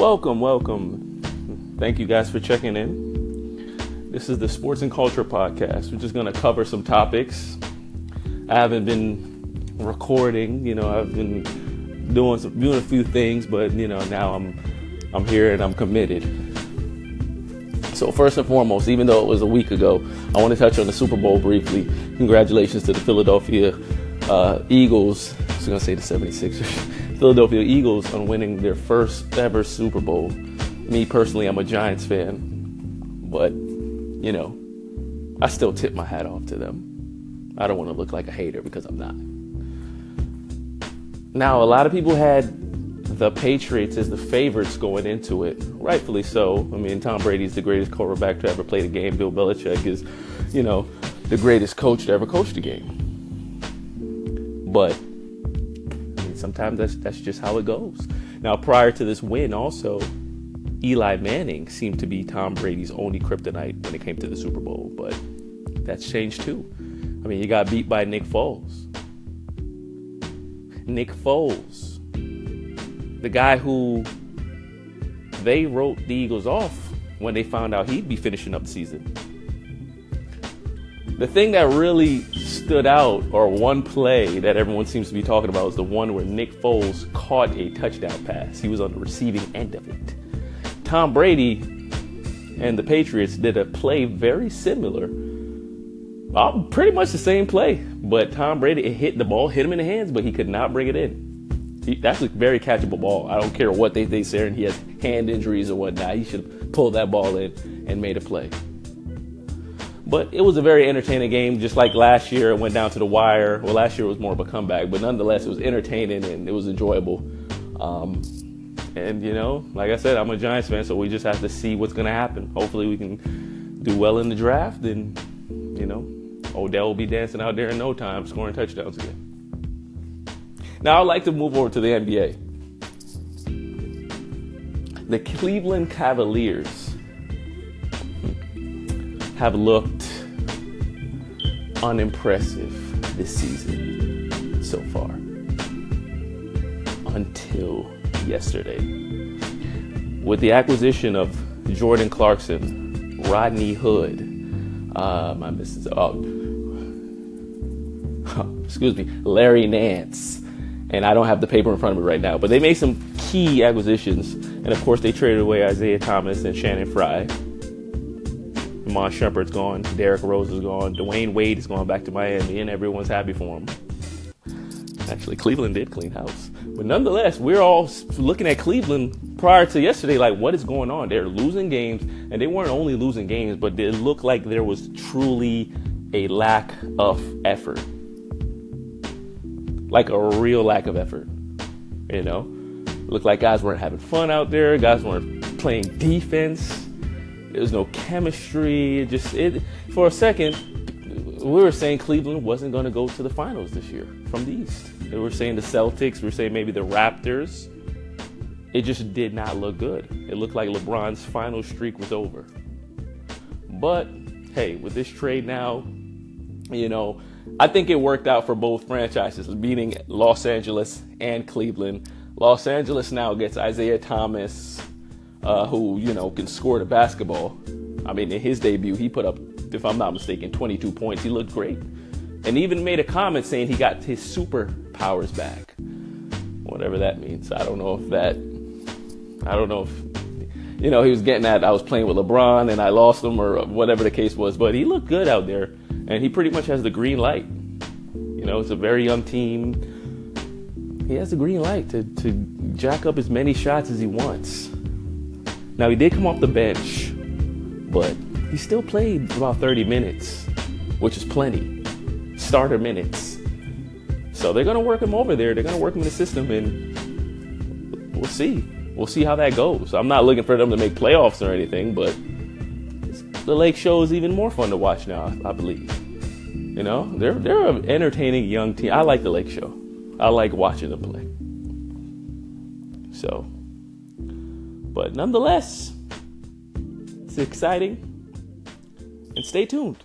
Welcome, welcome. Thank you guys for checking in. This is the Sports and Culture Podcast. We're just going to cover some topics. I haven't been recording, you know, I've been doing some, doing a few things, but you know, now I'm I'm here and I'm committed. So first and foremost, even though it was a week ago, I want to touch on the Super Bowl briefly. Congratulations to the Philadelphia uh, Eagles. I was going to say the 76ers. Philadelphia Eagles on winning their first ever Super Bowl. Me personally, I'm a Giants fan, but you know, I still tip my hat off to them. I don't want to look like a hater because I'm not. Now, a lot of people had the Patriots as the favorites going into it, rightfully so. I mean, Tom Brady's the greatest quarterback to ever play the game. Bill Belichick is, you know, the greatest coach to ever coach the game. But sometimes that's that's just how it goes. Now, prior to this win, also Eli Manning seemed to be Tom Brady's only kryptonite when it came to the Super Bowl, but that's changed too. I mean, he got beat by Nick Foles. Nick Foles, the guy who they wrote the Eagles off when they found out he'd be finishing up the season. The thing that really stood out, or one play that everyone seems to be talking about, is the one where Nick Foles caught a touchdown pass. He was on the receiving end of it. Tom Brady and the Patriots did a play very similar. Uh, pretty much the same play, but Tom Brady hit the ball, hit him in the hands, but he could not bring it in. He, that's a very catchable ball. I don't care what they, they say, and he has hand injuries or whatnot. He should pull that ball in and made a play. But it was a very entertaining game, just like last year. It went down to the wire. Well, last year it was more of a comeback, but nonetheless, it was entertaining and it was enjoyable. Um, and you know, like I said, I'm a Giants fan, so we just have to see what's going to happen. Hopefully, we can do well in the draft, and you know, Odell will be dancing out there in no time, scoring touchdowns again. Now, I'd like to move over to the NBA. The Cleveland Cavaliers have looked unimpressive this season so far. Until yesterday. With the acquisition of Jordan Clarkson, Rodney Hood, uh, my missus, oh, excuse me, Larry Nance, and I don't have the paper in front of me right now, but they made some key acquisitions, and of course they traded away Isaiah Thomas and Channing Frye. Iman Shumpert's gone, Derrick Rose is gone, Dwyane Wade is going back to Miami, and everyone's happy for him. Actually, Cleveland did clean house. But nonetheless, we're all looking at Cleveland prior to yesterday, like, what is going on? They're losing games, and they weren't only losing games, but it looked like there was truly a lack of effort. Like a real lack of effort. You know? Looked like guys weren't having fun out there, guys weren't playing defense. There was no chemistry. Just it for a second, we were saying Cleveland wasn't going to go to the finals this year from the East. We were saying the Celtics. We were saying maybe the Raptors. It just did not look good. It looked like LeBron's final streak was over. But hey, with this trade now, you know, I think it worked out for both franchises, meaning Los Angeles and Cleveland. Los Angeles now gets Isaiah Thomas, uh, who you know can score the basketball. I mean, in his debut, he put up, if I'm not mistaken, 22 points. He looked great, and even made a comment saying he got his superpowers back, whatever that means. I don't know if that, I don't know if, you know, he was getting at I was playing with LeBron and I lost him or whatever the case was. But he looked good out there, and he pretty much has the green light. You know, it's a very young team. He has the green light to, to jack up as many shots as he wants. Now, he did come off the bench, but he still played about 30 minutes, which is plenty. Starter minutes. So they're going to work him over there. They're going to work him in the system, and we'll see. We'll see how that goes. I'm not looking for them to make playoffs or anything, but the Lake Show is even more fun to watch now, I believe. You know, they're they're an entertaining young team. I like the Lake Show. I like watching them play. So, but nonetheless, it's exciting. And stay tuned.